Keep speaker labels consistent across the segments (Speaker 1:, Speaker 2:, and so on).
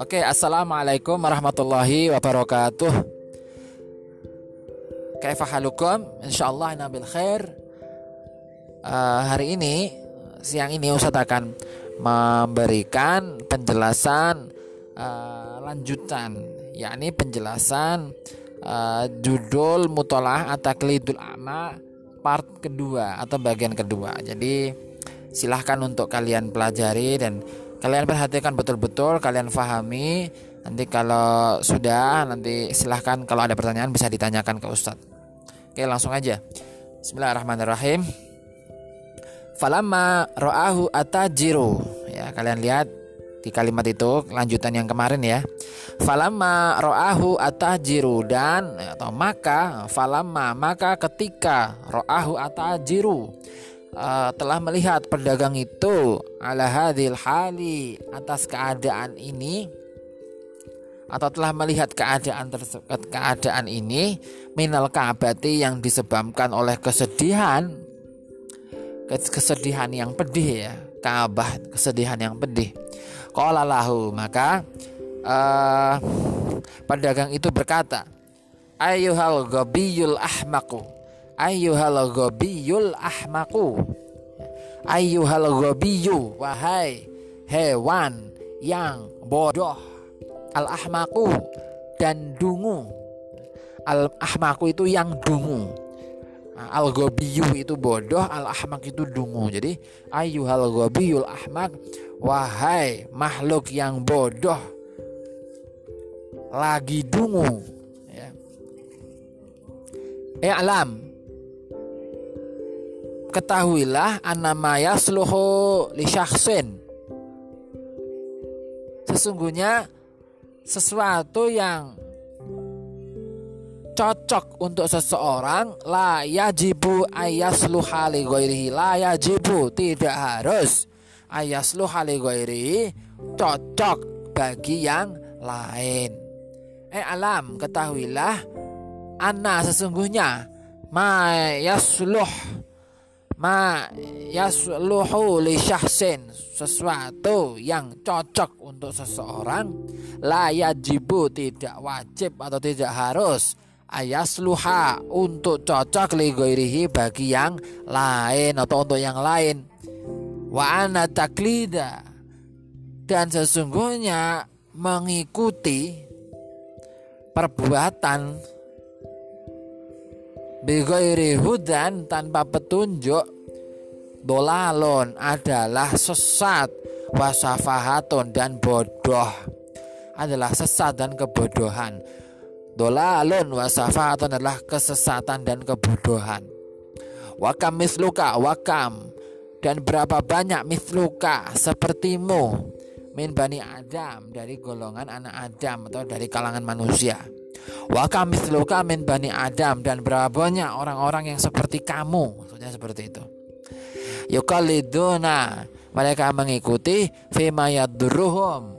Speaker 1: Oke, assalamualaikum warahmatullahi wabarakatuh. Kaifa halukum? Insyaallah ina bil khair. Uh, hari ini siang ini Ustaz akan memberikan penjelasan uh, lanjutan yakni penjelasan uh, judul mutolaah ataklidul ama part kedua atau bagian kedua. Jadi silahkan untuk kalian pelajari dan kalian perhatikan betul-betul kalian fahami. Nanti kalau sudah nanti silahkan kalau ada pertanyaan bisa ditanyakan ke Ustadz. Oke langsung aja. Bismillahirrahmanirrahim. Falamma ro'ahu atajiru. Ya kalian lihat di kalimat itu lanjutan yang kemarin ya falamma ro'ahu atajiru dan atau maka falamma maka ketika ro'ahu atajiru uh, telah melihat pedagang itu ala hadil hali atas keadaan ini atau telah melihat keadaan tersebut keadaan ini minal kabati yang disebabkan oleh kesedihan kesedihan yang pedih ya Ka'bah kesedihan yang pedih. Qala lahu maka uh, pedagang itu berkata ayyuhal ghabiyul ahmaku? Ayyuhal ghabiyul ahmaku? Ayyuhal ghabiyu wahai hewan yang bodoh al ahmaku dan dungu. Al ahmaku itu yang dungu. Nah, al ghabiyu itu bodoh al ahmak itu dungu. Jadi ayyuhal ghabiyul ahmak wahai makhluk yang bodoh lagi dungu. Ya. Eh alam. Ketahuilah anamaya sluhu li syakhsin. Sesungguhnya sesuatu yang cocok untuk seseorang la yajibu ayasluha li ghairihi. La yajibu tidak harus. Ayasluha li ghairihi cocok bagi yang lain eh alam ketahuilah anna sesungguhnya ma yasluh ma yasluhu li syahsin sesuatu yang cocok untuk seseorang la yajibu tidak wajib atau tidak harus ayasluha untuk cocok li ghairihi bagi yang lain atau untuk yang lain. Wa ana taklida dan sesungguhnya mengikuti perbuatan. Bighairi hudan tanpa petunjuk Dolalon adalah sesat Wasafahatun dan bodoh. Adalah sesat dan kebodohan. Dolalun wasafahatun adalah kesesatan dan kebodohan. Wakam misluka wakam. Dan berapa banyak misluka sepertimu Min bani Adam Dari golongan anak Adam Atau dari kalangan manusia Wa kamitsluka min bani Adam dan berapa banyak orang-orang yang seperti kamu. Maksudnya seperti itu. Yukaliduna mereka mengikuti fima yadurruhum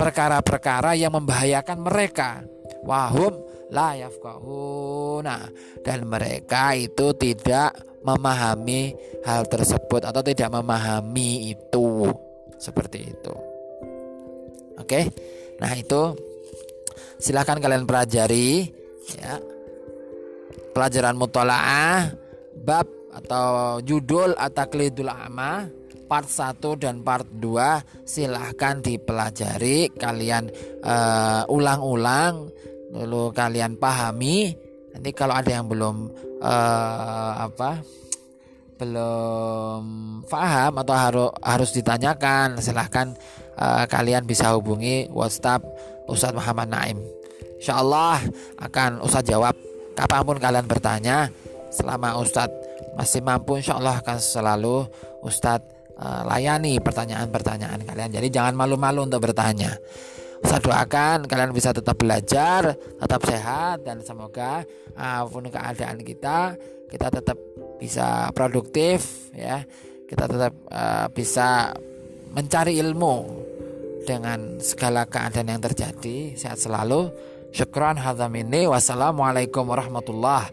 Speaker 1: perkara-perkara yang membahayakan mereka. Wahum la dan mereka itu tidak memahami hal tersebut atau tidak memahami itu seperti itu. Oke. Nah, itu silahkan kalian pelajari ya pelajaran mutolaah bab atau judul ataklidul ama part 1 dan part 2 silahkan dipelajari kalian uh, ulang-ulang dulu kalian pahami nanti kalau ada yang belum uh, apa belum paham atau harus harus ditanyakan silahkan uh, kalian bisa hubungi WhatsApp Ustadz Muhammad Naim. Insya Allah akan Ustadz jawab kapan pun kalian bertanya. Selama Ustadz masih mampu, insya Allah akan selalu Ustadz uh, layani pertanyaan-pertanyaan kalian. Jadi jangan malu-malu untuk bertanya. Ustadz doakan kalian bisa tetap belajar, tetap sehat dan semoga apa pun keadaan kita, kita tetap bisa produktif ya. Kita tetap uh, bisa mencari ilmu dengan segala keadaan yang terjadi. Sehat selalu. Syukran hadam ini. Wassalamualaikum warahmatullahi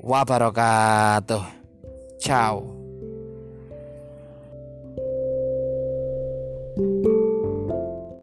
Speaker 1: wabarakatuh. Ciao.